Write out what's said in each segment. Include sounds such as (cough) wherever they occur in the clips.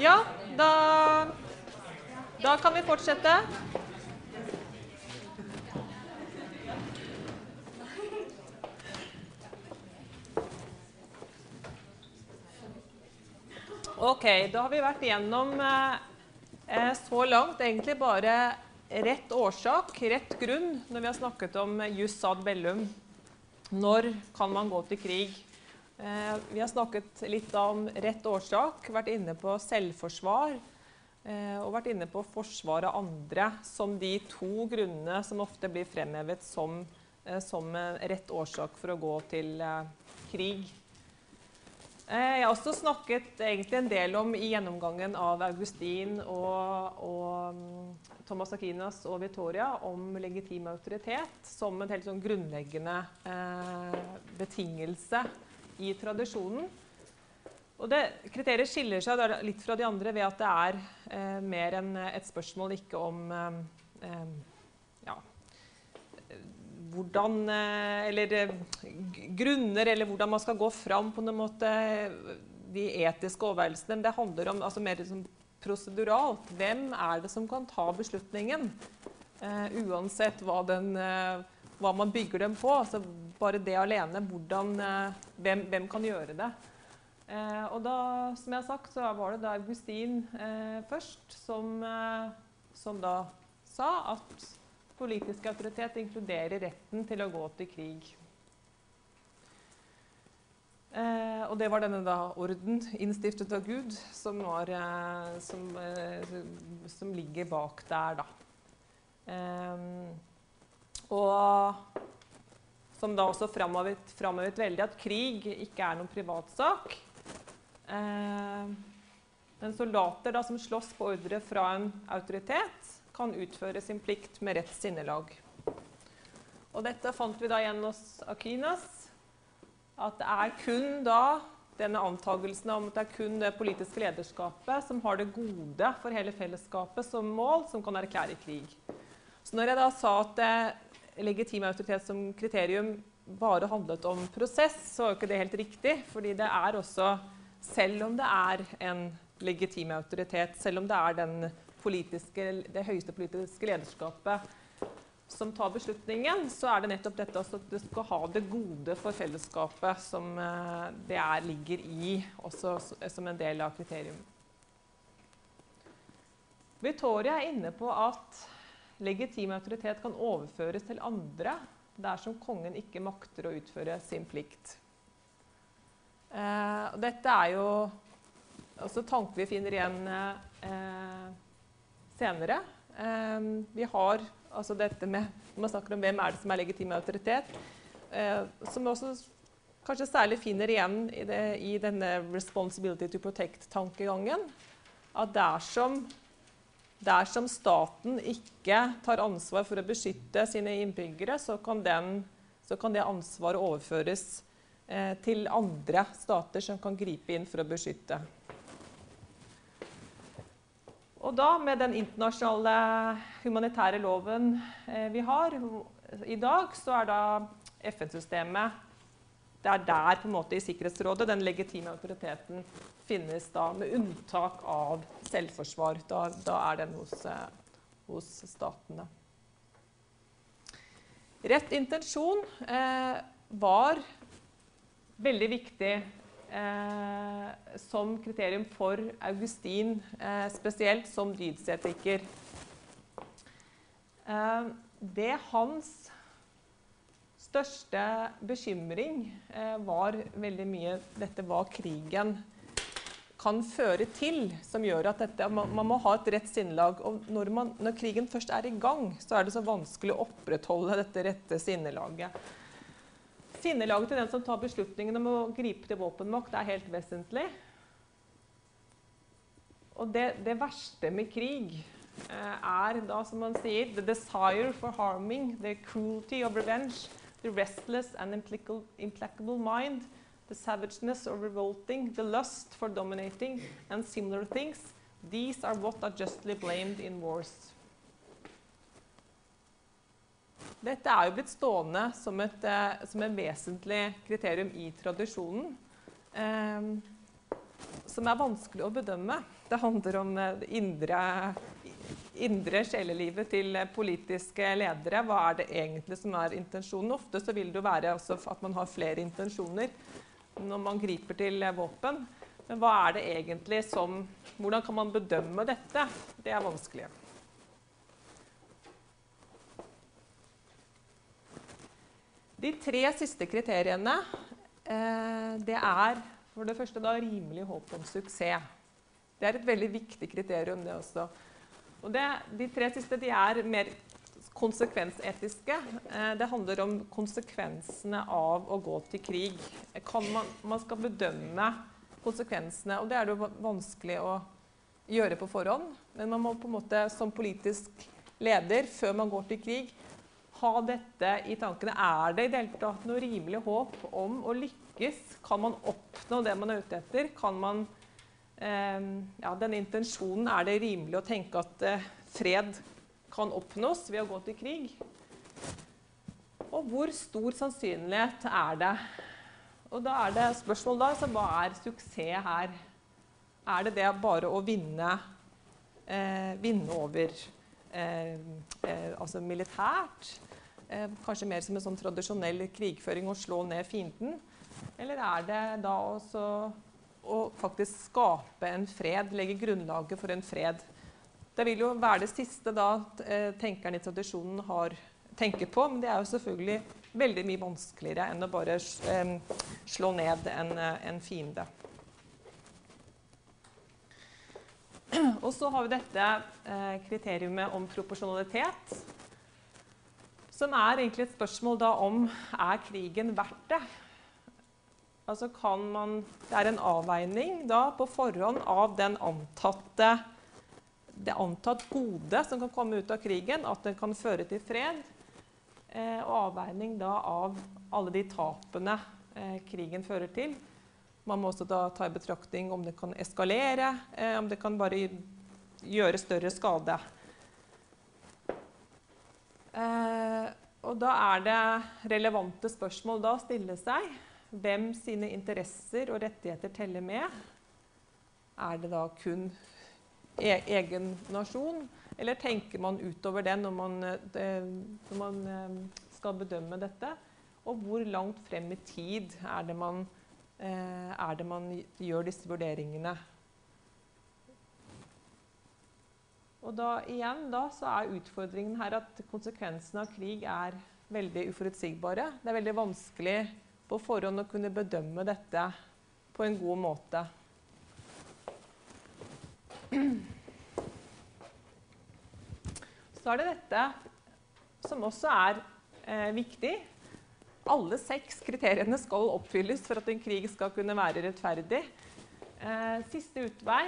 Ja, da, da kan vi fortsette. Ok, da har vi vært igjennom eh, så langt egentlig bare rett årsak, rett grunn, når vi har snakket om jus ad bellum. Når kan man gå til krig? Eh, vi har snakket litt om rett årsak, vært inne på selvforsvar eh, og vært inne på forsvar av andre som de to grunnene som ofte blir fremhevet som, eh, som rett årsak for å gå til krig. Jeg har også snakket en del om i gjennomgangen av Augustin og, og mm, Thomas Aquinas og Victoria om legitim autoritet som en helt sånn grunnleggende eh, betingelse i tradisjonen. Og det, kriteriet skiller seg litt fra de andre ved at det er eh, mer enn et spørsmål ikke om eh, ja, hvordan eh, Eller eh, grunner, eller hvordan man skal gå fram på noen måte de etiske overveielsene. Det handler om altså mer liksom proseduralt. Hvem er det som kan ta beslutningen? Eh, uansett hva, den, hva, man bygger dem på. Altså bare det alene. Hvordan, uh, hvem, hvem, kan gjøre det? og da, som jeg har sagt, så var det da Augustin først som, som da sa at Politisk autoritet inkluderer retten til å gå til krig. Eh, og det var denne da orden, innstiftet av Gud, som, var, eh, som, eh, som, ligger bak der, da. Eh, og som da også framhevet veldig at krig ikke er noen privatsak. Eh, men soldater da, som slåss på ordre fra en autoritet, kan utføre sin plikt med rett sinnelag. Og dette fant vi da igjen hos Akinas. At det er kun da denne antagelsen om at det er kun det politiske lederskapet som har det gode for hele fellesskapet som mål, som kan erklære krig. Så når jeg da sa at legitim autoritet som kriterium bare handlet om prosess, så er jo ikke det helt riktig. fordi det er også, selv om det er en legitim autoritet, selv om det er det høyeste politiske lederskapet som tar beslutningen, så er det nettopp dette at du skal ha det gode for fellesskapet som eh, det er, ligger i, også som en del av kriterium. Victoria er inne på at legitim autoritet kan overføres til andre dersom kongen ikke makter å utføre sin plikt. Eh, dette er jo også tanker vi finner igjen eh, senere. Eh, vi har altså dette med Når man snakker om hvem er det som er legitim autoritet, eh, som også kanskje særlig finner igjen i, det, i denne 'responsibility to protect'-tankegangen. At dersom, dersom staten ikke tar ansvar for å beskytte sine innbyggere, så kan, den, så kan det ansvaret overføres eh, til andre stater som kan gripe inn for å beskytte. Og da, med den internasjonale humanitære loven eh, vi har i dag, så er da FN-systemet Det er der på en måte i Sikkerhetsrådet den legitime autoriteten finnes, da, med unntak av selvforsvar. Da, da er den hos, eh, hos, statene. Rett intensjon eh, var veldig viktig eh, som kriterium for Augustin eh, spesielt som dydsetiker. Eh, det hans største bekymring eh, var veldig mye dette hva krigen kan føre til, som gjør at dette, man, man må ha et rett sinnelag. Og når, man, når krigen først er i gang, så er det så vanskelig å opprettholde dette rette sinnelaget. Sinnelaget til den som tar beslutningen om å gripe til våpenmakt, er helt vesentlig. Og det, det verste med krig eh, er da, som man sier, the desire for harming, the cruelty of revenge, the restless and implacable mind, the savageness of revolting, the lust for dominating, and similar things. These are what are justly blamed in wars. Dette er jo blitt stående som et, eh, som et vesentlig kriterium i tradisjonen. Eh, som er vanskelig å bedømme. Det handler om eh, det indre, indre sjelelivet til politiske ledere. Hva er det egentlig som er intensjonen? Ofte så vil det jo være at man har flere intensjoner når man griper til våpen. Men hva er det egentlig som Hvordan kan man bedømme dette? Det er vanskelig. De tre siste kriteriene eh, det er for det første da rimelig håp om suksess. Det er et veldig viktig kriterium, det også. Og det, de tre siste de er mer konsekvensetiske. Eh, det handler om konsekvensene av å gå til krig. Man, man, skal bedømme konsekvensene, og det er det vanskelig å gjøre på forhånd. Men man må på en måte som politisk leder, før man går til krig, ha dette i tankene. Er det i det hele tatt noe rimelig håp om å lykkes? Kan man oppnå det man er ute etter? Kan man ja, Denne intensjonen, er det rimelig å tenke at eh, fred kan oppnås ved å gå til krig? Og hvor stor sannsynlighet er det? Og da er det spørsmål da, så hva er suksess her? Er det det bare å vinne, eh, vinne over eh, eh, altså militært? Eh, kanskje mer som en sånn tradisjonell krigføring å slå ned fienden? Eller er det da også å faktisk skape en fred, legge grunnlaget for en fred? Det vil jo være det siste da tenkeren tenkerne i tradisjonen har, tenker på, men det er jo selvfølgelig veldig mye vanskeligere enn å bare eh, slå ned en, en fiende. Og så har vi dette eh, kriteriumet om proporsjonalitet som er egentlig et spørsmål da om er krigen verdt det. Altså kan man, Det er en avveining da på forhånd av den antatte, det antatt gode som kan komme ut av krigen, at den kan føre til fred. Eh, og avveining da av alle de tapene eh, krigen fører til. Man må også da ta i betraktning om det kan eskalere, eh, om det kan bare gjøre større skade. Eh, og da er det relevante spørsmål da å stille seg. Hvem sine interesser og rettigheter teller med? Er det da kun e egen nasjon? Eller tenker man utover det når man, det, når man eh, skal bedømme dette? Og hvor langt frem i tid er det man, eh, er det man gjør disse vurderingene? Og da, igjen da, så er utfordringen her at konsekvensene av krig er veldig uforutsigbare. Det er veldig vanskelig på forhånd å kunne bedømme dette på en god måte. Så er det dette som også er eh, viktig. Alle seks kriteriene skal oppfylles for at en krig skal kunne være rettferdig. Eh, siste utvei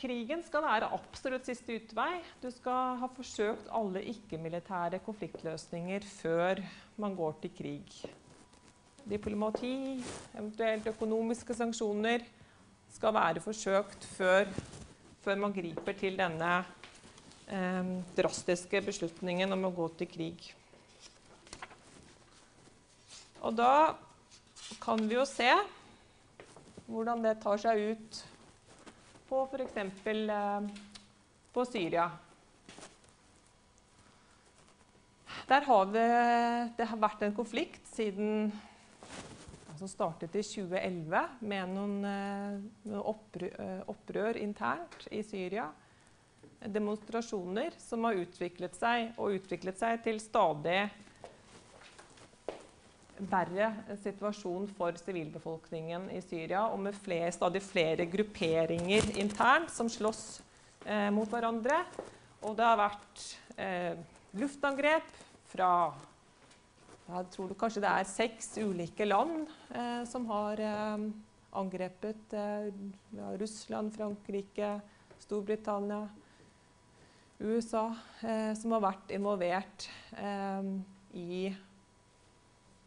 Krigen skal være absolutt siste utvei. Du skal ha forsøkt alle ikke-militære konfliktløsninger før man går til krig. Diplomati, eventuelt økonomiske sanksjoner, skal være forsøkt før, før man griper til denne eh, drastiske beslutningen om å gå til krig. Og da kan vi jo se hvordan det tar seg ut på f.eks. Eh, på Syria. Der har vi, det har vært en konflikt siden som startet i 2011 med noen eh, opprør, eh, opprør, internt i Syria. Demonstrasjoner som har utviklet seg og utviklet seg til stadig verre situasjon for sivilbefolkningen i Syria, og med flere, stadig flere grupperinger internt som slåss eh, mot hverandre. Og det har vært eh, luftangrep fra jeg tror kanskje det er seks ulike land eh, som har eh, angrepet eh, Russland, Frankrike, Storbritannia, USA, eh, som har vært involvert i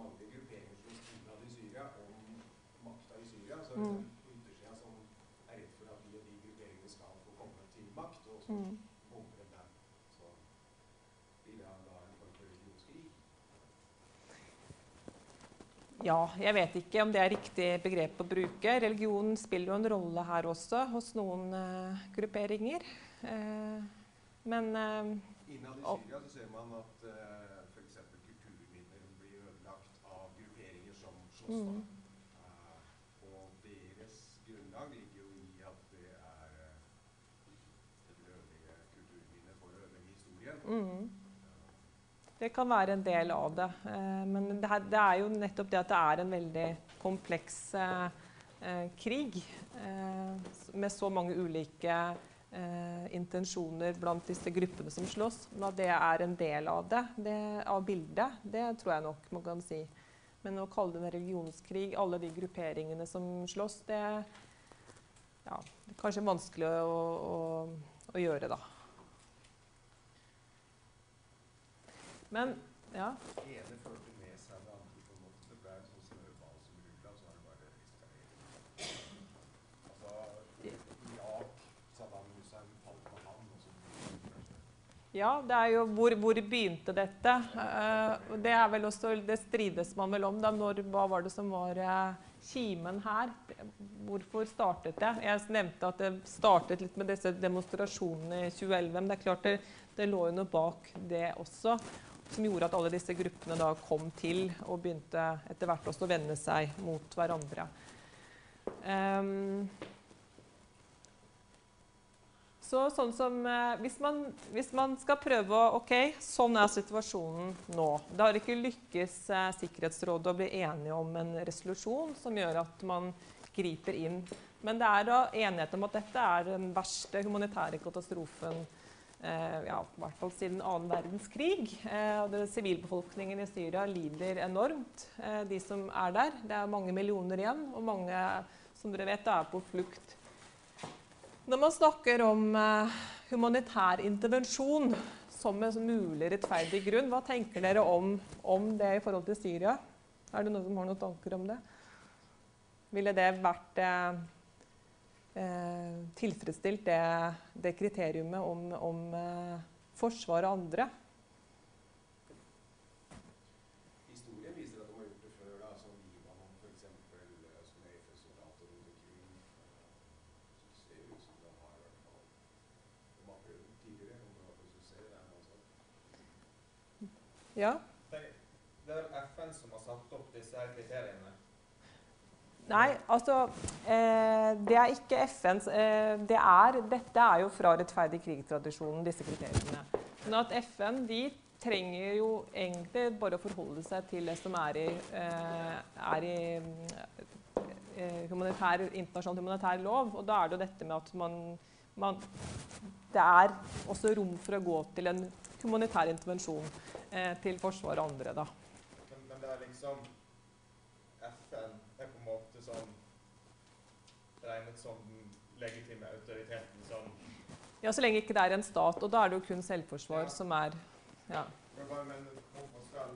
mange grupperinger som innad i Syria om makta i Syria. Så er det Mm. yttersida som er redd for at de og de grupperingene skal få komme til makt, og som Mm. bomber der. Så blir det da en form for religionskrig. Ja, jeg vet ikke om det er riktig begrep å bruke. Religion spiller jo en rolle her også, hos noen uh, grupperinger. Uh, men uh, Innad i Syria så ser man at uh, f.eks. kulturminner blir ødelagt av og deres grunnlag ligger jo i at det er et det vil for å ødelegge det kan være en del av det. Eh, men det, er jo nettopp det at det er en veldig kompleks eh, eh, krig. med så mange ulike intensjoner blant disse gruppene som slåss. Men at det er en del av det, det, av bildet, det tror jeg nok man kan si. Men å kalle det en religionskrig, alle de grupperingene som slåss, det, ja, er kanskje vanskelig å, å, å gjøre, da. Men ja. Det ene førte med seg det andre. på en måte. Det ble en sånn snøball som rulla, så har det bare eskalert. Altså, Irak, Saddam Hussein falt på han, og så Ja, det er jo hvor, hvor begynte dette? Eh, det er vel også, det strides man vel om. Da, når, hva var det som var eh, kimen her? Hvorfor startet det? Jeg nevnte at det startet litt med disse demonstrasjonene i 2011. Men det er klart det, det lå jo noe bak det også. Som gjorde at alle disse gruppene da kom til og begynte etter hvert også å vende seg mot hverandre. Ehm, så sånn som, eh, hvis, man, hvis man skal prøve å OK, sånn er situasjonen nå. Det har ikke lykkes eh, Sikkerhetsrådet å bli enige om en resolusjon som gjør at man griper inn. Men det er da enighet om at dette er den verste humanitære katastrofen eh, ja, i hvert fall siden annen verdenskrig. Eh, Sivilbefolkningen i Syria lider enormt, eh, de som er der. Det er mange millioner igjen, og mange som dere vet, er på flukt. Når man snakker om eh, humanitær intervensjon som en mulig rettferdig grunn, hva tenker dere om, om det i forhold til Syria? Er det noen som har noen tanker om det? Ville det vært eh, eh, tilfredsstilt det, det kriteriumet om, om eh, forsvar og andre? Historien viser at de har gjort det før, da, som Libanon f.eks., som FN-soldater rundt omkring. Så det ser ut som de har i hvert fall De har prøvd tidligere, om det var for suksess. Det er noe sånt. Ja. Det er vel FN som har satt opp disse kriteriene. Nei, altså eh, Det er ikke FNs eh, det er, Dette er jo fra rettferdig krig-tradisjonen, disse kriteriene. Men at FN de trenger jo egentlig bare å forholde seg til det som er i, eh, er i eh, humanitær, internasjonal humanitær lov. Og da er det jo dette med at man, man Det er også rom for å gå til en humanitær intervensjon til forsvar og andre, da. Men, men det er liksom FN er på en måte sånn regnet som den legitime autoriteten som Ja, så lenge ikke det er en stat. Og da er det jo kun selvforsvar Ja. som er ja. Jeg bare mener, Hvorfor skal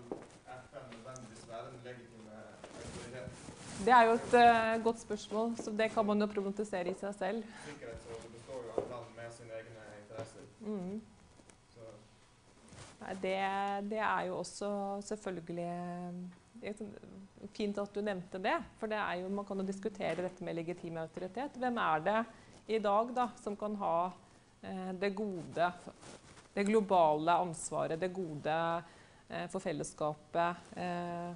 FN nødvendigvis være den legitime autoriteten? Det er jo et uh, godt spørsmål, så det kan man jo problematisere i seg selv. Sikkerhetsrådet består jo av land med sine egne interesser. Mm. Det, det er jo også selvfølgelig eh, sånn Fint at du nevnte det, for det er jo, man kan jo diskutere dette med legitim autoritet. Hvem er det i dag da, som kan ha eh, det gode, det globale ansvaret, det gode eh, for fellesskapet eh,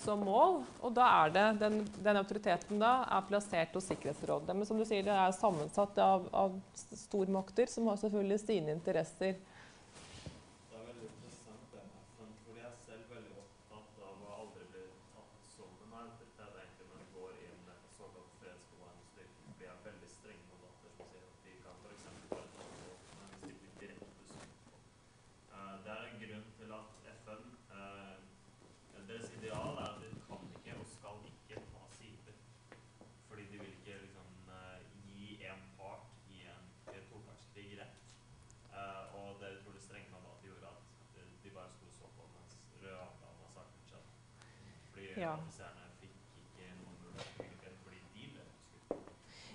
som mål? Og da er det, den, den autoriteten da er plassert hos Sikkerhetsrådet. Men som du sier, det er sammensatt av, av stormakter som har selvfølgelig sine interesser. Det er veldig interessant det med FN, fordi jeg er selv veldig opptatt av å aldri bli tatt som en autoritet egentlig når vi går inn i et såkalt fredsbevarende styrke. Vi er veldig strenge mandater som sier at de kan f.eks. bare ta våpen, men hvis de blir direkte skutt på. Eh, Det er en grunn til at FN eh, Deres ideal er at de kan ikke og skal ikke ta sider. Fordi de vil ikke liksom eh, gi en part i en i en topartskrig rett. Eh, Ja. offiserene fikk ikke noen mulighet fordi de ble skutt.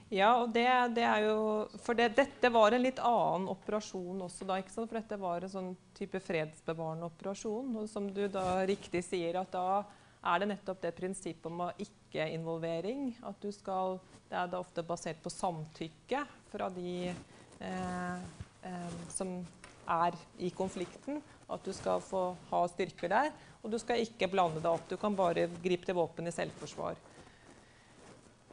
Ja, og det, det er jo For det, dette var en litt annen operasjon også da, ikke sant? For dette var en sånn type fredsbevarende operasjon. Og som du da riktig sier, at da er det nettopp det prinsippet om ikke-involvering. At du skal Det er da ofte basert på samtykke fra de eh, eh, som er i konflikten. At du skal få ha styrker der. Og du skal ikke blande deg opp. Du kan bare gripe til våpen i selvforsvar.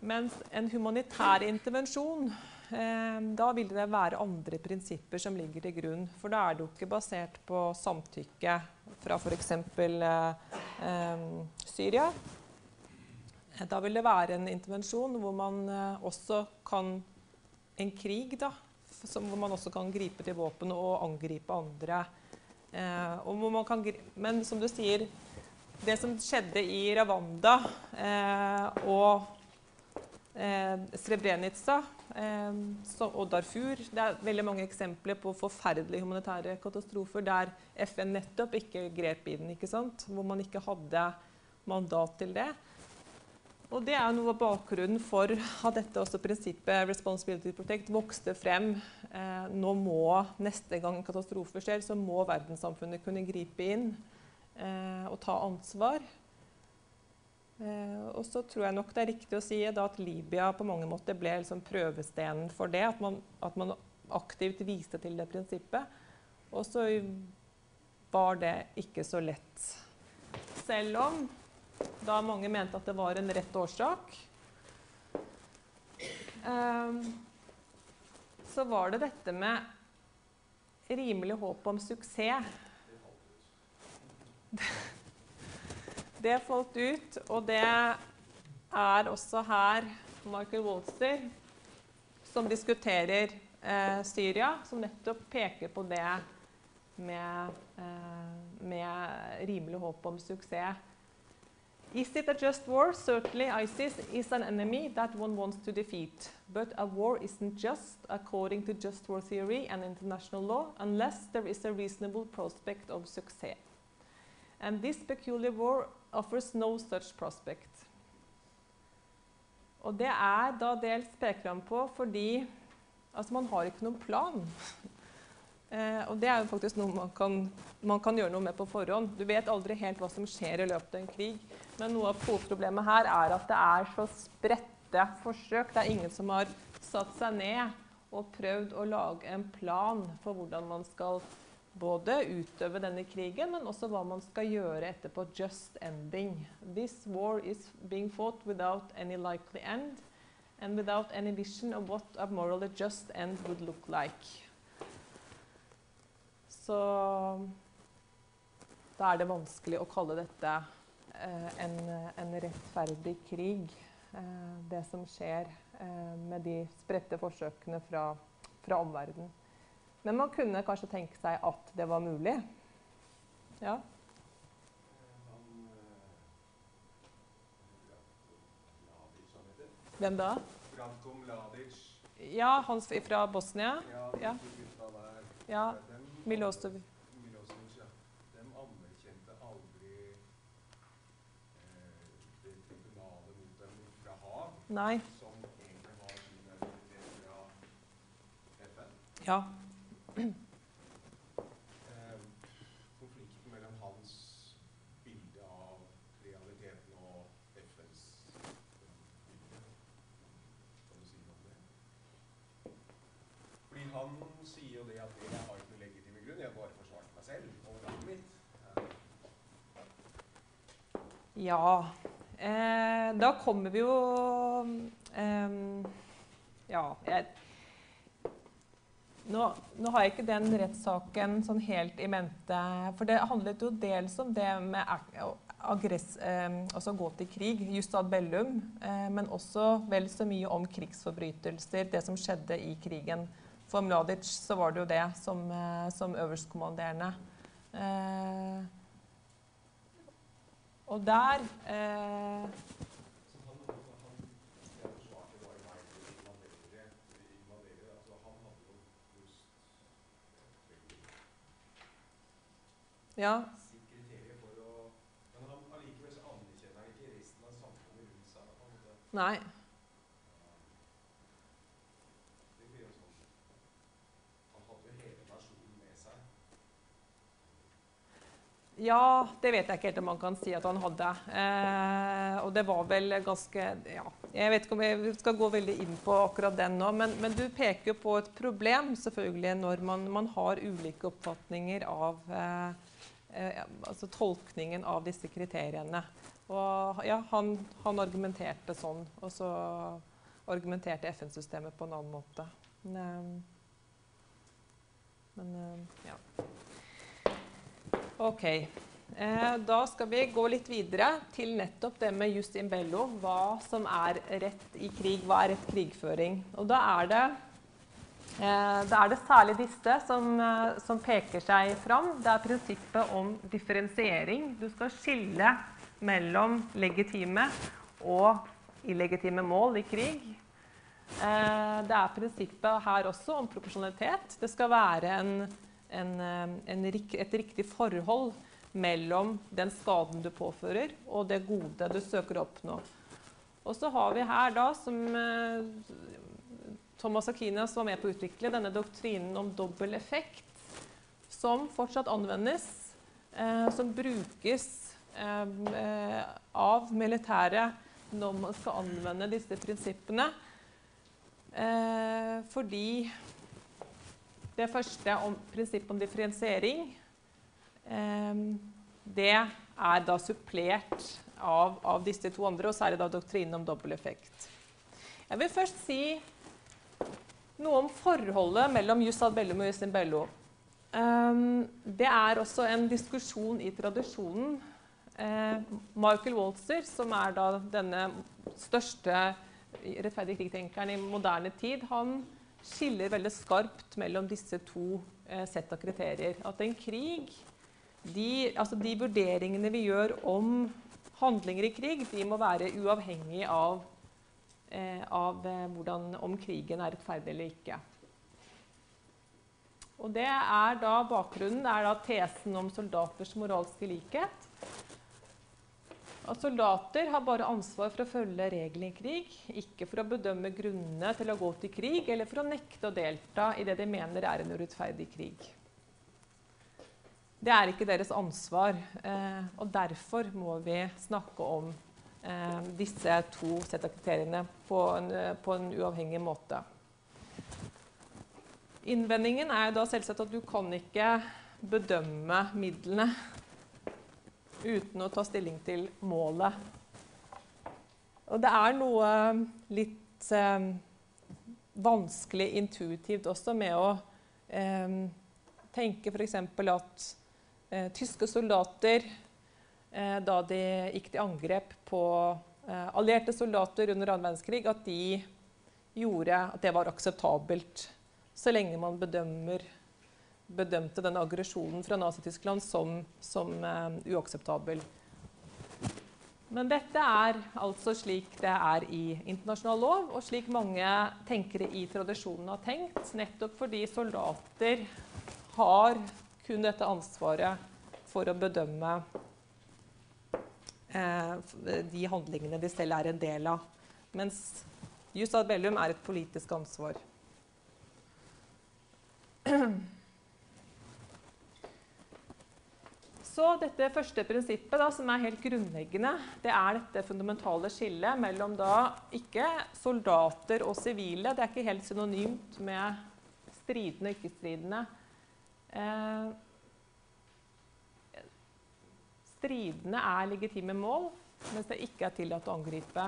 Mens en humanitær intervensjon, eh, da vil det være andre prinsipper som ligger til grunn. For da er det jo ikke basert på samtykke fra f.eks. Eh, eh, Syria. Da vil det være en intervensjon hvor man eh, også kan En krig, da. Som, hvor man også kan gripe til våpen og angripe andre. Eh, kan, men som du sier, det som skjedde i Rwanda eh, og eh, Srebrenica og Darfur Det er veldig mange eksempler på forferdelige humanitære katastrofer der FN nettopp ikke grep i den, ikke sant? hvor man ikke hadde mandat til det. Og Det er noe av bakgrunnen for at dette også prinsippet responsibility protect vokste frem. Eh, nå må, Neste gang en katastrofe skjer, så må verdenssamfunnet kunne gripe inn eh, og ta ansvar. Eh, og så tror jeg nok det er riktig å si da at Libya på mange måter ble liksom prøvestenen for det. At man, at man aktivt viste til det prinsippet. Og så var det ikke så lett. Selv om da mange mente at det var en rett årsak. Ehm, så var det dette med rimelig håp om suksess. Det falt ut, og det er også her Michael Waltzer som diskuterer eh, Syria, som nettopp peker på det med, eh, med rimelig håp om suksess. Is it a just war? Certainly, ISIS is an enemy that one wants to defeat. But a war isn't just, according to just war theory and international law, unless there is a reasonable prospect of success. And this peculiar war offers no such prospect. Og det er da dels peker han på fordi altså man har ikke noen plan. Eh, og det er jo faktisk noe man kan, man kan gjøre noe med på forhånd. Du vet aldri helt hva som skjer i løpet av en krig. Men noe av hovedproblemet her er at det er så spredte forsøk. Det er ingen som har satt seg ned og prøvd å lage en plan for hvordan man skal både utøve denne krigen, men også hva man skal gjøre etterpå. Just ending. This war is being fought without any likely end, and without any vision of what a morally just end would look like. Så da er det vanskelig å kalle dette eh, en, en rettferdig krig, eh, det som skjer eh, med de spredte forsøkene fra, fra omverdenen. Men man kunne kanskje tenke seg at det var mulig. Ja. Hvem da? Branko Mladic. Ja, han fra Bosnia. Ja, Ja. Ja, Milosevic. Milosevic, ja. De anerkjente aldri eh, det tribunalet mot dem fra Haag, Nei. som egentlig var sin autoritet fra FN. Ja. Eh, konflikten mellom hans bilde av realiteten og FNs bilde. Kan du si noe om det? Blir han sier jo det at jeg har ikke noe legitime grunn, jeg har bare forsvart meg selv og landet mitt. Eh, Ja. Eh, da kommer vi jo eh, Ja, jeg nå, nå har jeg ikke den rettssaken sånn helt i mente. For det handlet jo dels om det med aggress, eh, altså gå til krig, just ad bellum, eh, men også vel så mye om krigsforbrytelser, det som skjedde i krigen. For Mladic så var det jo det som, eh, som øverstkommanderende. Og der eh, Ja. Nei. Ja, det vet jeg ikke helt om man kan si at han hadde. Eh, og det var vel ganske Ja, jeg vet ikke om jeg skal gå veldig inn på akkurat den nå, men, men du peker jo på et problem selvfølgelig når man, man har ulike oppfatninger av eh, eh, altså tolkningen av disse kriteriene. Og ja, han, han argumenterte sånn, og så argumenterte FN-systemet på en annen måte. Men, eh, men eh, ja. Ok. Eh, da skal vi gå litt videre til nettopp det med jus in bello. Hva som er rett i krig. Hva er rett krigføring? Og da er det, eh, da er det særlig disse som, eh, som peker seg fram. Det er prinsippet om differensiering. Du skal skille mellom legitime og illegitime mål i krig. Det er prinsippet her også om proporsjonalitet. Det skal være en, en, eh, en, et riktig forhold mellom den skaden du påfører, og det gode du søker å oppnå. Og så har vi her da, som eh, Thomas Aquinas var med på å utvikle, denne doktrinen om dobbel effekt, som fortsatt anvendes, eh, som brukes eh, av militære når man skal anvende disse prinsippene. Eh, fordi det første om prinsippet om differensiering eh, det er da supplert av, av, disse to andre, og særlig da doktrinen om dobbel effekt. Jeg vil først si noe om forholdet mellom jus ad bellum og jus in bello. Um, det er også en diskusjon i tradisjonen. Uh, Michael Walzer, som er da denne største rettferdig krigtenkeren i moderne tid, han skiller veldig skarpt mellom disse to uh, sett av kriterier. At en krig de, altså de, vurderingene vi gjør om handlinger i krig, de må være uavhengig av, eh, av eh, hvordan, om krigen er rettferdig eller ikke. Og det er da Bakgrunnen er da tesen om soldaters moralske likhet. At soldater har bare ansvar for å følge reglene i krig, ikke for å bedømme grunnene til å gå til krig eller for å nekte å delta i det de mener er en urettferdig krig. Det er ikke deres ansvar, eh, og derfor må vi snakke om eh, disse to sett kriteriene på en, på en, uavhengig måte. Innvendingen er da selvsagt at du kan ikke bedømme midlene uten å ta stilling til målet. Og det er noe litt eh, vanskelig intuitivt også med å eh, tenke f.eks. at eh, tyske soldater eh, da de gikk til angrep på eh, allierte soldater under annen verdenskrig, at de gjorde at det var akseptabelt. Så lenge man bedømmer, bedømte den aggresjonen fra Nazi-Tyskland som, som eh, uakseptabel. Men dette er altså slik det er i internasjonal lov, og slik mange tenkere i tradisjonen har tenkt, nettopp fordi soldater har kun dette ansvaret for å bedømme eh, de handlingene de selv er en del av. Mens jus ad bellum er et politisk ansvar. (clears throat) Så dette første prinsippet, da, som er helt grunnleggende, det er dette fundamentale skillet mellom da ikke soldater og sivile. Det er ikke helt synonymt med stridende og ikke-stridende. Eh, stridende er legitime mål, mens det ikke er tillatt å angripe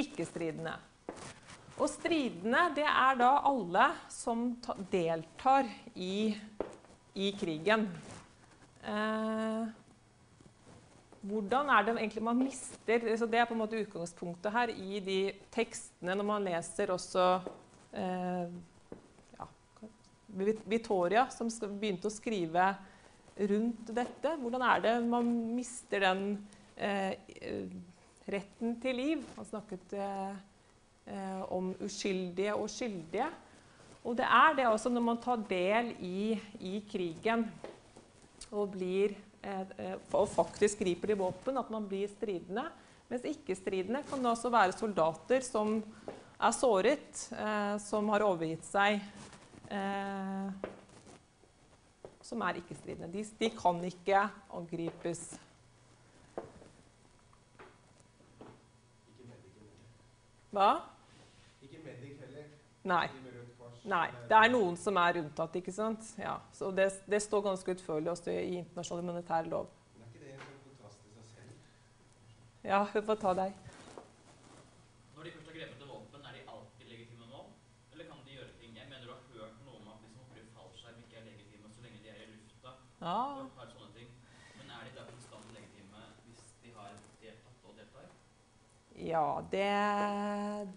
ikke-stridende. Og stridende, det er da alle som deltar i, i krigen. Eh, hvordan er det egentlig man mister så Det er på en måte utgangspunktet her i de tekstene når man leser også eh, Vittoria, som begynte å skrive rundt dette. Hvordan er det man mister den eh, retten til liv? Han snakket eh, eh, om uskyldige og skyldige. Og det er det også når man tar del i, i krigen og, blir, eh, eh, og faktisk griper til våpen, at man blir stridende. Mens ikke-stridende kan det også være soldater som er såret, eh, som har overgitt seg. Eh, som er ikke-stridende. De, de kan ikke angripes. Hva? Ikke medic heller. Nei. Nei, det er noen som er unntatt, ikke sant? Ja, så det, det står ganske utførlig også i internasjonal humanitær lov. Men er ikke det en kontrast i seg selv? Ja, hun får ta deg. Når de først har grepet til våpen, er de alltid legitime nå? Eller kan de gjøre ting Jeg mener du har hørt noe om at de som hopper i fallskjerm, ikke er legitime så lenge de er i lufta. Ja. og har sånne ting. Men er de da konstant legitime hvis de har deltatt og deltar? Ja, det,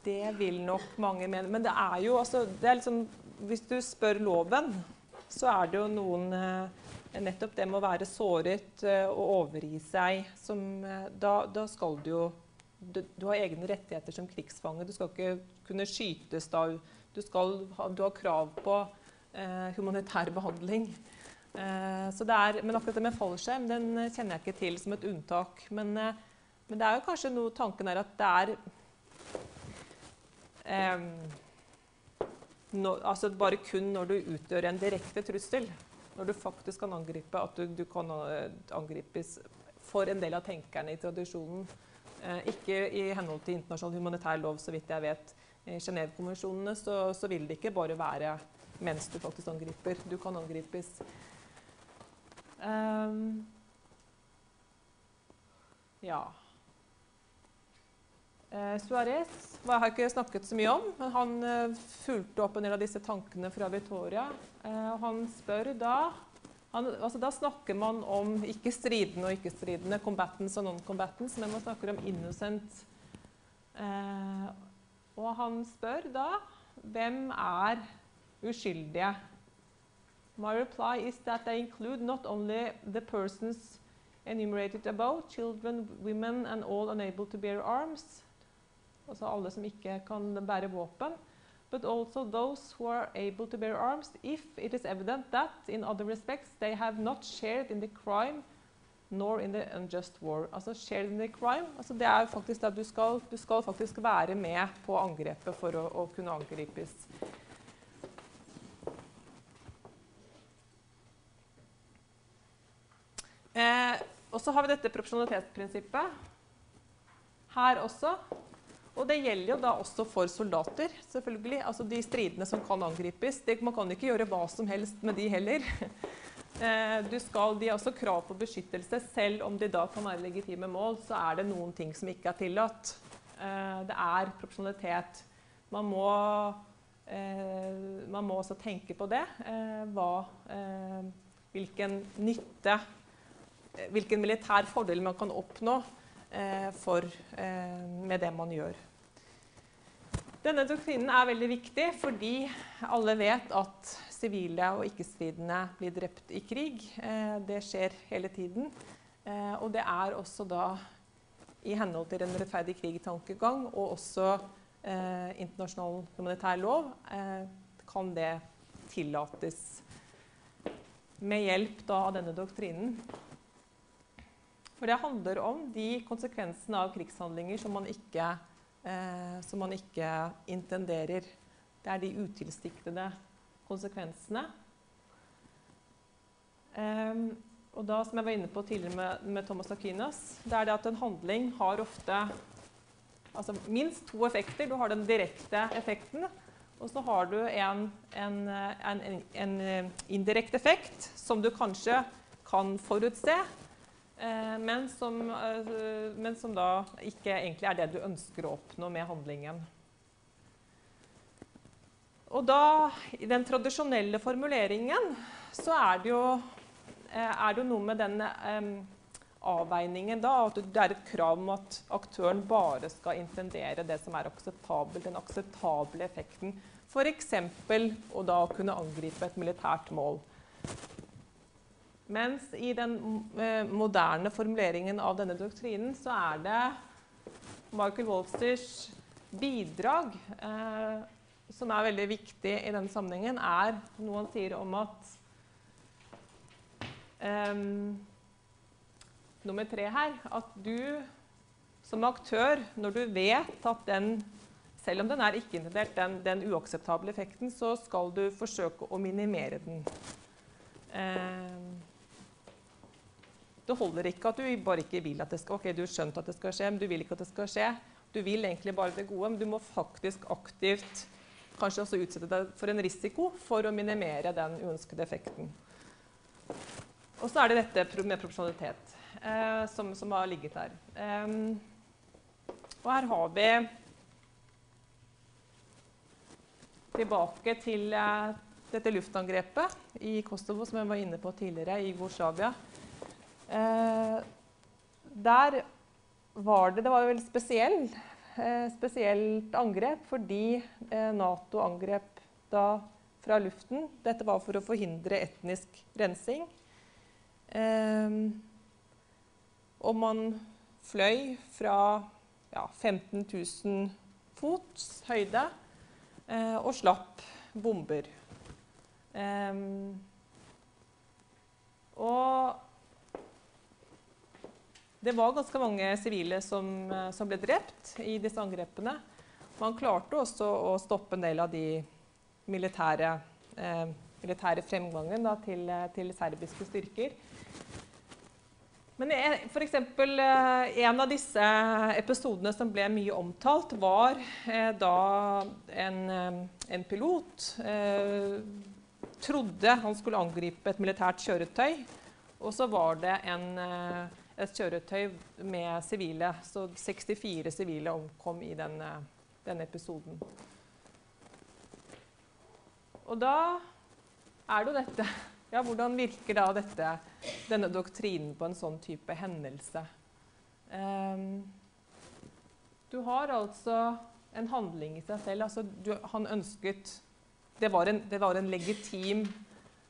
det vil nok mange mene. Men det er jo altså det er liksom, Hvis du spør loven, så er det jo noen eh, Nettopp det med å være såret eh, og overgi seg som eh, da, da skal du jo du, du har egne rettigheter som krigsfange. Du skal ikke kunne skytes da. Du, skal du har krav på eh, humanitær behandling. Eh, er, men akkurat det med fallskjerm den kjenner jeg ikke til som et unntak. Men, eh, men det er jo kanskje noe tanken er at det er um, no, altså Bare kun når du utgjør en direkte trussel, når du faktisk kan angripe, at du, du kan eh, angripes for en del av tenkerne i tradisjonen. Eh, ikke i henhold til internasjonal humanitær lov, så vidt jeg vet. I Genévekonvensjonene så, så vil det ikke bare være mens du faktisk angriper. Du kan angripes. Um, ja. Eh, Suárez hva har jeg ikke snakket så mye om, men han eh, fulgte opp en del av disse tankene fra Victoria. Eh, han spør da han, altså Da snakker man om ikke-stridende og ikke-stridende, combatants og non-combatants, men man snakker om innocent. Eh, og han spør da hvem er uskyldige. My reply is that they include not only the persons enumerated above, children, women and all unable to bear arms, altså alle som ikke kan bære våpen, but also those who are able to bear arms if it is evident that, in other respects, they have not shared in the crime nor in the unjust war. Altså shared in the crime, altså det er faktisk at du skal, du skal faktisk være med på angrepet for å, å kunne angripes. Eh, og så har vi dette proporsjonalitetsprinsippet her også. Og det gjelder jo da også for soldater, selvfølgelig. Altså de stridende som kan angripes. Det, man kan ikke gjøre hva som helst med de heller. (laughs) Eh, du skal, de har også krav på beskyttelse. Selv om de da kan være legitime mål, så er det noen ting som ikke er tillatt. Eh, det er proporsjonalitet. Man må, eh, man må også tenke på det. Hva, hvilken nytte Hvilken militær fordel man kan oppnå for, eh, med det man gjør. Denne doktrinen er veldig viktig fordi alle vet at sivile og ikke-stridende blir drept i krig. Eh, det skjer hele tiden. Eh, og det er også da i henhold til en rettferdig krig-tankegang og også eh, internasjonal humanitær lov eh, kan det tillates med hjelp da av denne doktrinen. For det handler om de konsekvensene av krigshandlinger som man ikke, eh, som man ikke intenderer. Det er de utilsiktede konsekvensene. Um, og da, som jeg var inne på tidligere med, med Thomas Aquinas, det er det at en handling har ofte altså minst to effekter. Du har den direkte effekten, og så har du en, en, en, en indirekte effekt som du kanskje kan forutse, men, som, eh, men som da ikke egentlig er det du ønsker å oppnå med handlingen. Og da, i den tradisjonelle formuleringen, så er det jo, eh, er det noe med den um, avveiningen da, at det er et krav om at aktøren bare skal intendere det som er akseptabelt, den akseptable effekten. F.eks. å da kunne angripe et militært mål. Mens i den eh, moderne formuleringen av denne doktrinen så er det Michael Wolfsters bidrag eh, som er veldig viktig i denne sammenhengen, er noe han sier om at eh, Nummer tre her at du som aktør, når du vet at den, selv om den er ikke-intendert, den, den uakseptable effekten, så skal du forsøke å minimere den. Eh, det holder ikke at du bare ikke vil at det skal Ok, du har skjønt at det skal skje, men du vil ikke at det skal skje. Du vil egentlig bare det gode, men du må faktisk aktivt kanskje også utsette deg for en risiko for å minimere den uønskede effekten. Og så er det dette med proporsjonalitet eh, som, som, har ligget der. Um, og her har vi tilbake til eh, dette luftangrepet i Kosovo, som jeg var inne på tidligere, i Jugoslavia. Eh, der var det Det var jo veldig spesiell, eh, spesielt angrep fordi eh, Nato angrep da fra luften. Dette var for å forhindre etnisk rensing. Eh, og man fløy fra ja, 15 000 fots høyde og slapp bomber. Um, og det var ganske mange sivile som, eh, som, ble drept i disse angrepene. Man klarte også å stoppe en del av de militære, eh, militære fremgangen da, til, eh, til, serbiske styrker. Men for eksempel, eh, en av disse episodene som ble mye omtalt, var da en, en pilot trodde han skulle angripe et militært kjøretøy. Og så var det en et kjøretøy med sivile. Så 64 sivile omkom i denne, denne episoden. Og da er det jo dette Ja, hvordan virker da dette, denne doktrinen på en sånn type hendelse? Um, du har altså en handling i seg selv. Altså, du, han ønsket Det var en, det var en legitim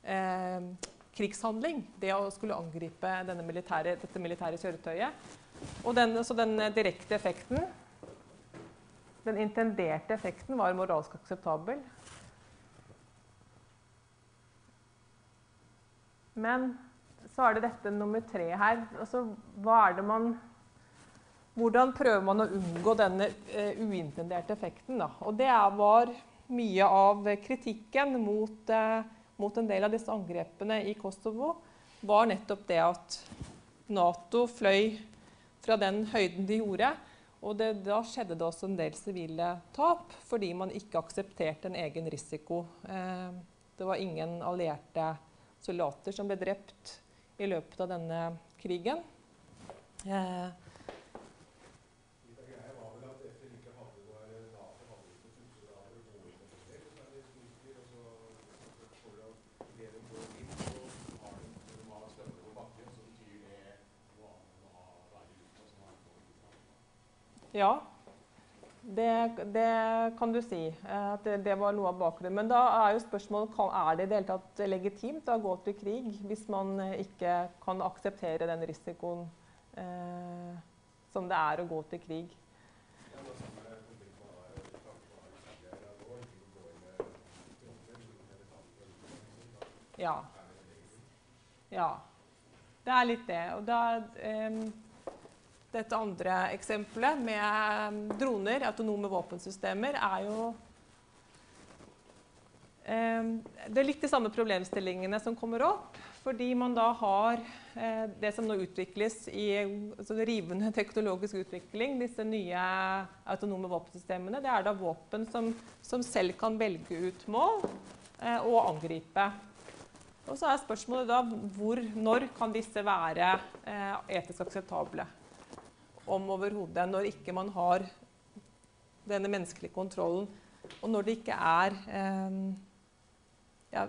eh, krigshandling, det å skulle angripe militære, dette militære kjøretøyet. Og den, så den direkte effekten, den intenderte effekten, var moralsk akseptabel. Men så er det dette nummer tre her. Altså, hva er det man Hvordan prøver man å unngå denne uh, uintenderte effekten? Da? Og det var mye av kritikken mot uh, mot en del av disse angrepene i Kosovo, var nettopp det at Nato fløy fra den høyden de gjorde. Og det, da skjedde det også en del sivile tap, fordi man ikke aksepterte en egen risiko. Eh, det var ingen allierte soldater som ble drept i løpet av denne krigen. Eh, Ja, det, det, kan du si. Eh, at det, var noe av bakgrunnen. Men da er jo spørsmålet er det i det hele tatt legitimt å gå til krig hvis man eh, ikke kan akseptere den risikoen eh, som det er å gå til krig. Ja. Ja. Det er litt det. Og da eh, dette andre eksempelet med um, droner, autonome våpensystemer, er jo um, Det er litt de samme problemstillingene som kommer opp. Fordi man da har eh, det som nå utvikles i altså rivende teknologisk utvikling, disse nye autonome våpensystemene, det er da våpen som, som selv kan velge ut mål eh, og angripe. Og så er spørsmålet da hvor, når kan disse være eh, etisk akseptable om overhodet når ikke man har denne menneskelige kontrollen, og når det ikke er eh, ja,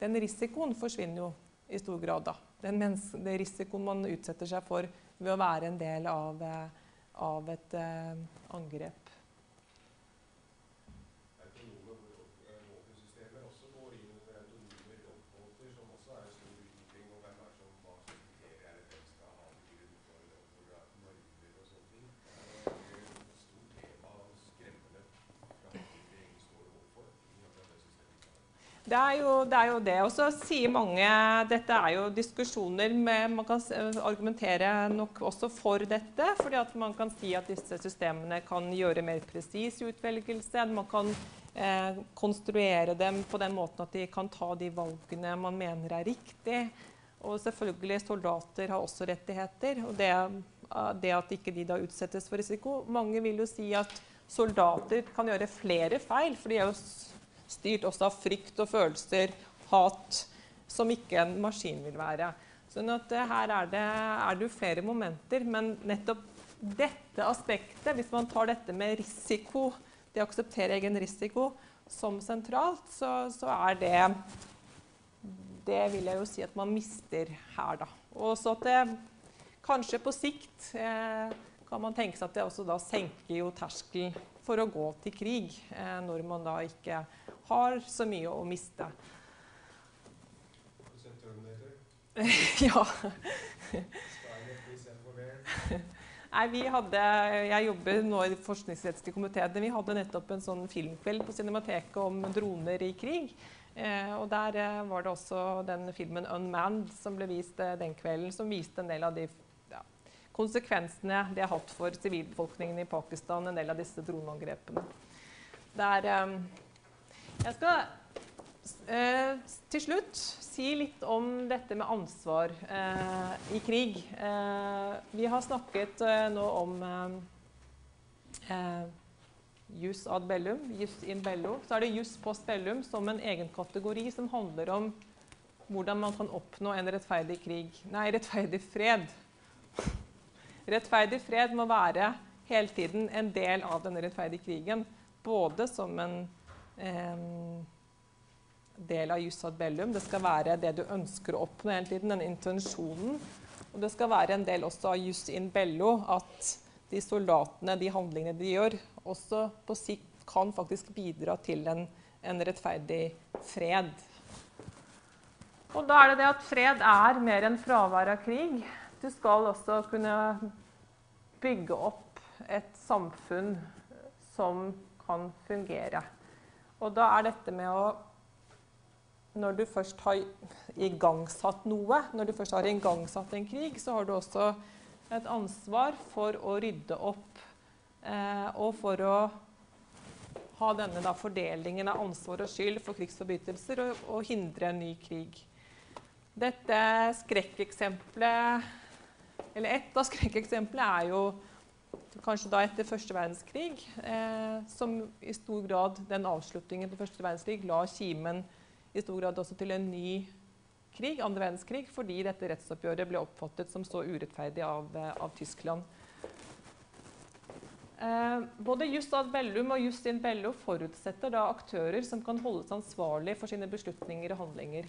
Den risikoen forsvinner jo i stor grad, da. Den, den, risikoen man utsetter seg for ved å være en del av, eh, av et eh, angrep. Det er jo det. Det. Og så sier mange Dette er jo diskusjoner med Man kan argumentere nok også for dette. fordi at man kan si at disse systemene kan gjøre mer presis utvelgelse. Man kan eh, konstruere dem på den måten at de kan ta de valgene man mener er riktig. Og selvfølgelig soldater har også rettigheter. Og det, det at ikke de da utsettes for risiko Mange vil jo si at soldater kan gjøre flere feil. for de er jo styrt også av frykt og følelser, hat, som ikke en maskin vil være. Sånn at uh, her er det, er det flere momenter, men nettopp dette aspektet, hvis man tar dette med risiko, det å akseptere egen risiko som sentralt, så, så er det Det vil jeg jo si at man mister her, da. Og så at det kanskje på sikt eh, kan man tenke seg at det også da senker jo terskelen for å gå til krig, eh, når man da ikke har så mye å miste. (laughs) ja. Nei, vi hadde, Jeg jobber nå i forskningsrettslig komité. Vi hadde nettopp en sånn filmkveld på Cinemateket om droner i krig. Eh, og Der eh, var det også den filmen 'Unmanned' som ble vist eh, den kvelden, som viste en del av de ja, konsekvensene det har hatt for sivilbefolkningen i Pakistan, en del av disse droneangrepene. Der, eh, jeg skal eh, til slutt si litt om dette med ansvar eh, i krig. Eh, vi har snakket eh, nå om eh, eh, jus ad bellum, jus in bello. Så er det jus post bellum som en egen kategori som handler om hvordan man kan oppnå en rettferdig krig. Nei, rettferdig fred. Rettferdig fred må være hele tiden en del av denne rettferdige krigen. Både som en del av jus ad bellum. Det skal være det du ønsker å oppnå hele tiden, den intensjonen. Og det skal være en del også av jus in bello, at de soldatene, de handlingene de gjør, også på sikt kan faktisk bidra til en, en rettferdig fred. Og da er det det at fred er mer enn fravær av krig. Du skal også kunne bygge opp et samfunn som kan fungere. Og da er dette med å Når du først har igangsatt noe, når du først har igangsatt en krig, så har du også et ansvar for å rydde opp eh, og for å ha denne da, fordelingen av ansvar og skyld for krigsforbrytelser og, og hindre en ny krig. Dette skrekkeksempelet, eller Et av skrekkeksemplene er jo kanskje da etter første verdenskrig, eh, som i stor grad den avslutningen på første verdenskrig la kimen i stor grad også til en ny krig, andre verdenskrig, fordi dette rettsoppgjøret ble oppfattet som så urettferdig av, eh, av Tyskland. Eh, både Just ad Bellum og Just in Bello forutsetter da aktører som kan holdes ansvarlig for sine beslutninger og handlinger.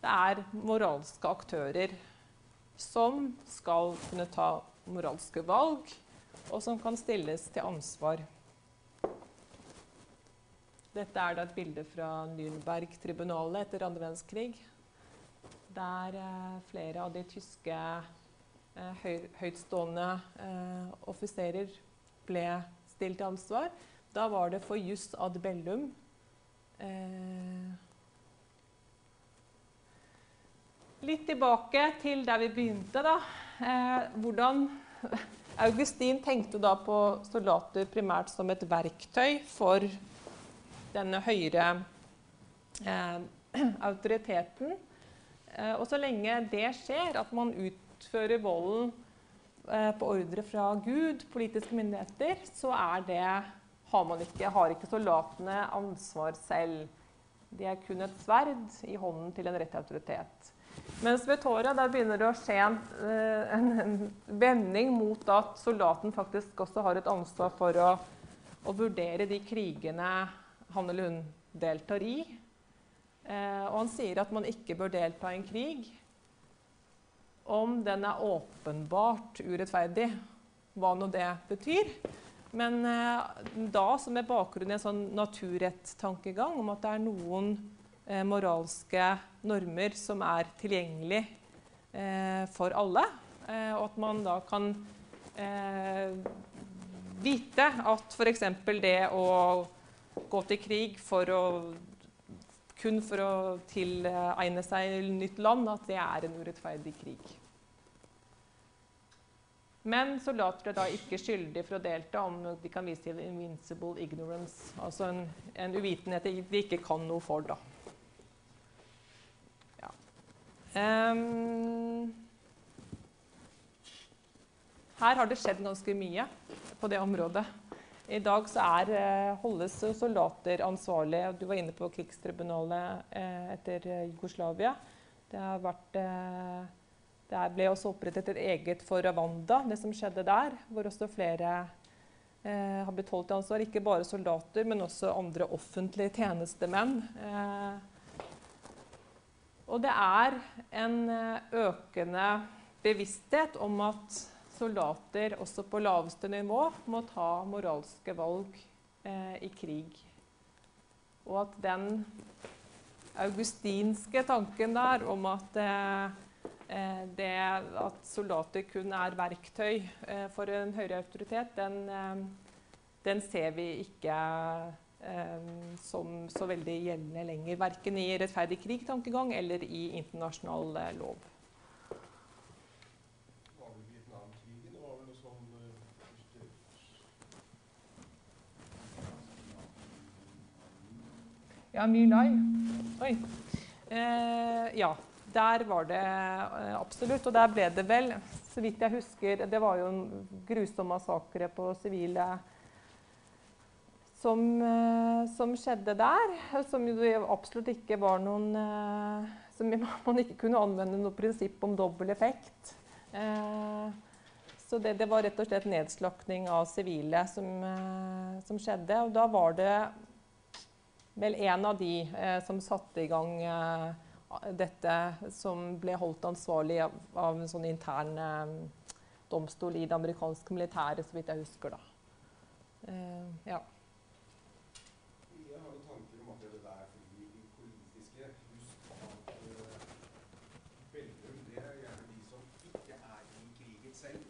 Det er moralske aktører som skal kunne ta moralske valg, og som kan stilles til ansvar. Dette er et bilde fra Nürnberg-tribunalet etter andre verdenskrig. Der eh, flere av de tyske eh, høy, høytstående eh, offiserer ble stilt til ansvar. Da var det for jus ad bellum. Eh, litt tilbake til der vi begynte. da eh, hvordan Augustin tenkte da på soldater primært som et verktøy for denne høyere eh, (clears throat) autoriteten. Eh, og så lenge det skjer, at man utfører volden eh, på ordre fra Gud, politiske myndigheter, så er det har man ikke, har ikke soldatene ansvar selv. De er kun et sverd i hånden til en rett autoritet. Mens ved Tora der begynner det å skje en, eh, en, en, vending mot at soldaten faktisk også har et ansvar for å, å vurdere de krigene han eller hun deltar i. Eh, og han sier at man ikke bør delta i en krig om den er åpenbart urettferdig, hva nå det betyr. Men eh, da som er bakgrunnen i en sånn naturretttankegang om at det er noen moralske normer som er tilgjengelig eh, for alle. Eh, og at man da kan eh, vite at f.eks. det å gå til krig for å kun for å tilegne seg nytt land, at det er en urettferdig krig. Men soldater er da ikke skyldige for å delta om de kan vise til invincible ignorance. Altså en, en uvitenhet de ikke kan noe for, da. Um, her har det skjedd ganske mye på det området. I dag så er, eh, holdes soldater ansvarlige. Du var inne på krigstribunalet eh, etter Jugoslavia. Det vært eh, det ble også opprettet et eget for Rwanda, det som skjedde der, hvor også flere eh, har blitt holdt til ansvar. Ikke bare soldater, men også andre offentlige tjenestemenn. Eh, og det er en eh, økende bevissthet om at soldater også på laveste nivå må ta moralske valg eh, i krig. Og at den augustinske tanken der om at eh, Eh, det at soldater kun er verktøy eh, for en høyere autoritet, den, den ser vi ikke som så veldig gjeldende lenger. Verken i rettferdig krig-tankegang eller i internasjonal lov. Vel noe sånn Ja, My Lai. Oi. Eh, ja. Der var det eh, absolutt. Og der ble det vel, så vidt jeg husker Det var jo en grusom massakre på sivile som, eh, som, skjedde der. (laughs) Som absolutt ikke var noen eh, Som (laughs) man ikke kunne anvende noe prinsipp om dobbel effekt. Så det, det, var rett og slett nedslakting av sivile som, som, skjedde. Og da var det vel en av de som satte i gang dette som ble holdt ansvarlig av, av en sånn intern eh, domstol i det amerikanske militæret, så vidt jeg husker. da. Uh, ja. Jeg har noen tanker om akkurat det der fordi de politiske Husk at uh, Bellum det er gjerne de som ikke er i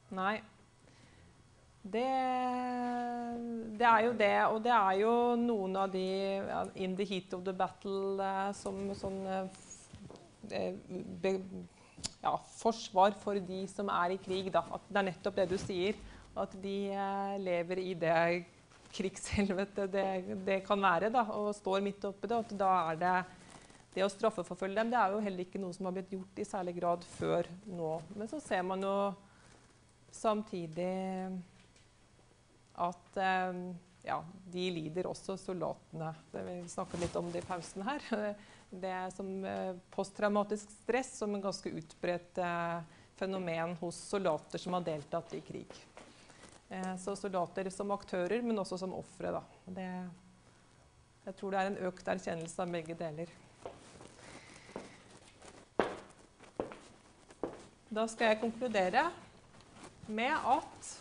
Nei. Det, det, er jo det. Og det er jo noen av de in the heat of the battle eh, som sånn eh, ja, forsvar for de som er i krig. Da. At det er nettopp det du sier. At de eh, lever i det krigshelvete det, det, kan være, da, og står midt oppi det. Og da er det det å straffeforfølge dem det er jo heller ikke noe som har blitt gjort i særlig grad før nå. Men så ser man jo samtidig at eh, ja, de lider også, soldatene. Vi snakket litt om det i pausen her. (laughs) Det er som eh, posttraumatisk stress som en ganske utbredt eh, fenomen hos soldater som har deltatt i krig. Så soldater som aktører, men også som ofre. Jeg tror det er en økt erkjennelse av begge deler. Da skal jeg konkludere med at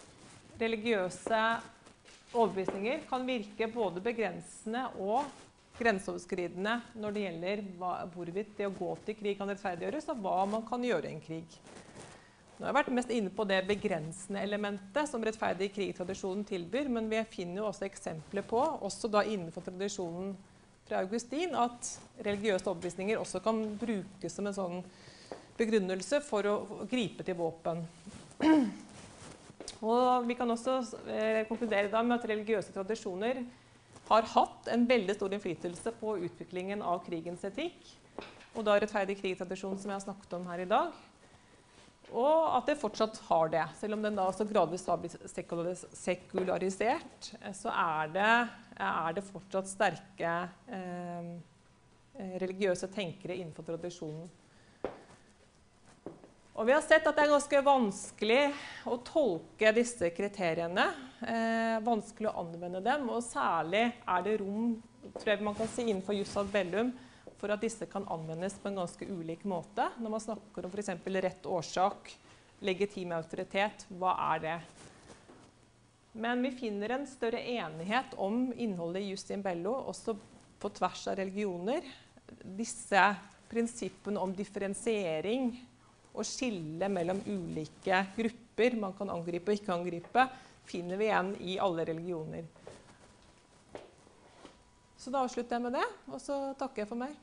religiøse overbevisninger kan virke både begrensende og grenseoverskridende når det gjelder hvorvidt det å gå til krig kan rettferdiggjøres, og hva man kan gjøre i en krig. Nå har jeg vært mest inne på det begrensende elementet som rettferdig krigtradisjonen tilbyr, men vi finner jo også eksempler på, også da innenfor tradisjonen fra Augustin, at religiøse overbevisninger også kan brukes som en sånn begrunnelse for å gripe til våpen. Og vi kan også eh, konkludere da med at religiøse tradisjoner har hatt en veldig stor innflytelse på utviklingen av krigens etikk. Og da rettferdig krigtradisjon, som jeg har snakket om her i dag. Og at det fortsatt har det. Selv om den da så gradvis har blitt sekularisert, eh, så er det, er det fortsatt sterke eh, eh, religiøse tenkere innenfor tradisjonen. Og vi har sett at det er ganske vanskelig å tolke disse kriteriene. Eh, vanskelig å anvende dem, og særlig er det rom tror jeg man kan si innenfor jus ad bellum for at disse kan anvendes på en ganske ulik måte. Når man snakker om f.eks. rett årsak, legitim autoritet, hva er det? Men vi finner en større enighet om innholdet i jus in bello, også på tvers av religioner. Disse prinsippene om differensiering og skille mellom ulike grupper man kan angripe og ikke angripe, finner vi igjen i alle religioner. Så da avslutter jeg med det, og så takker jeg for meg.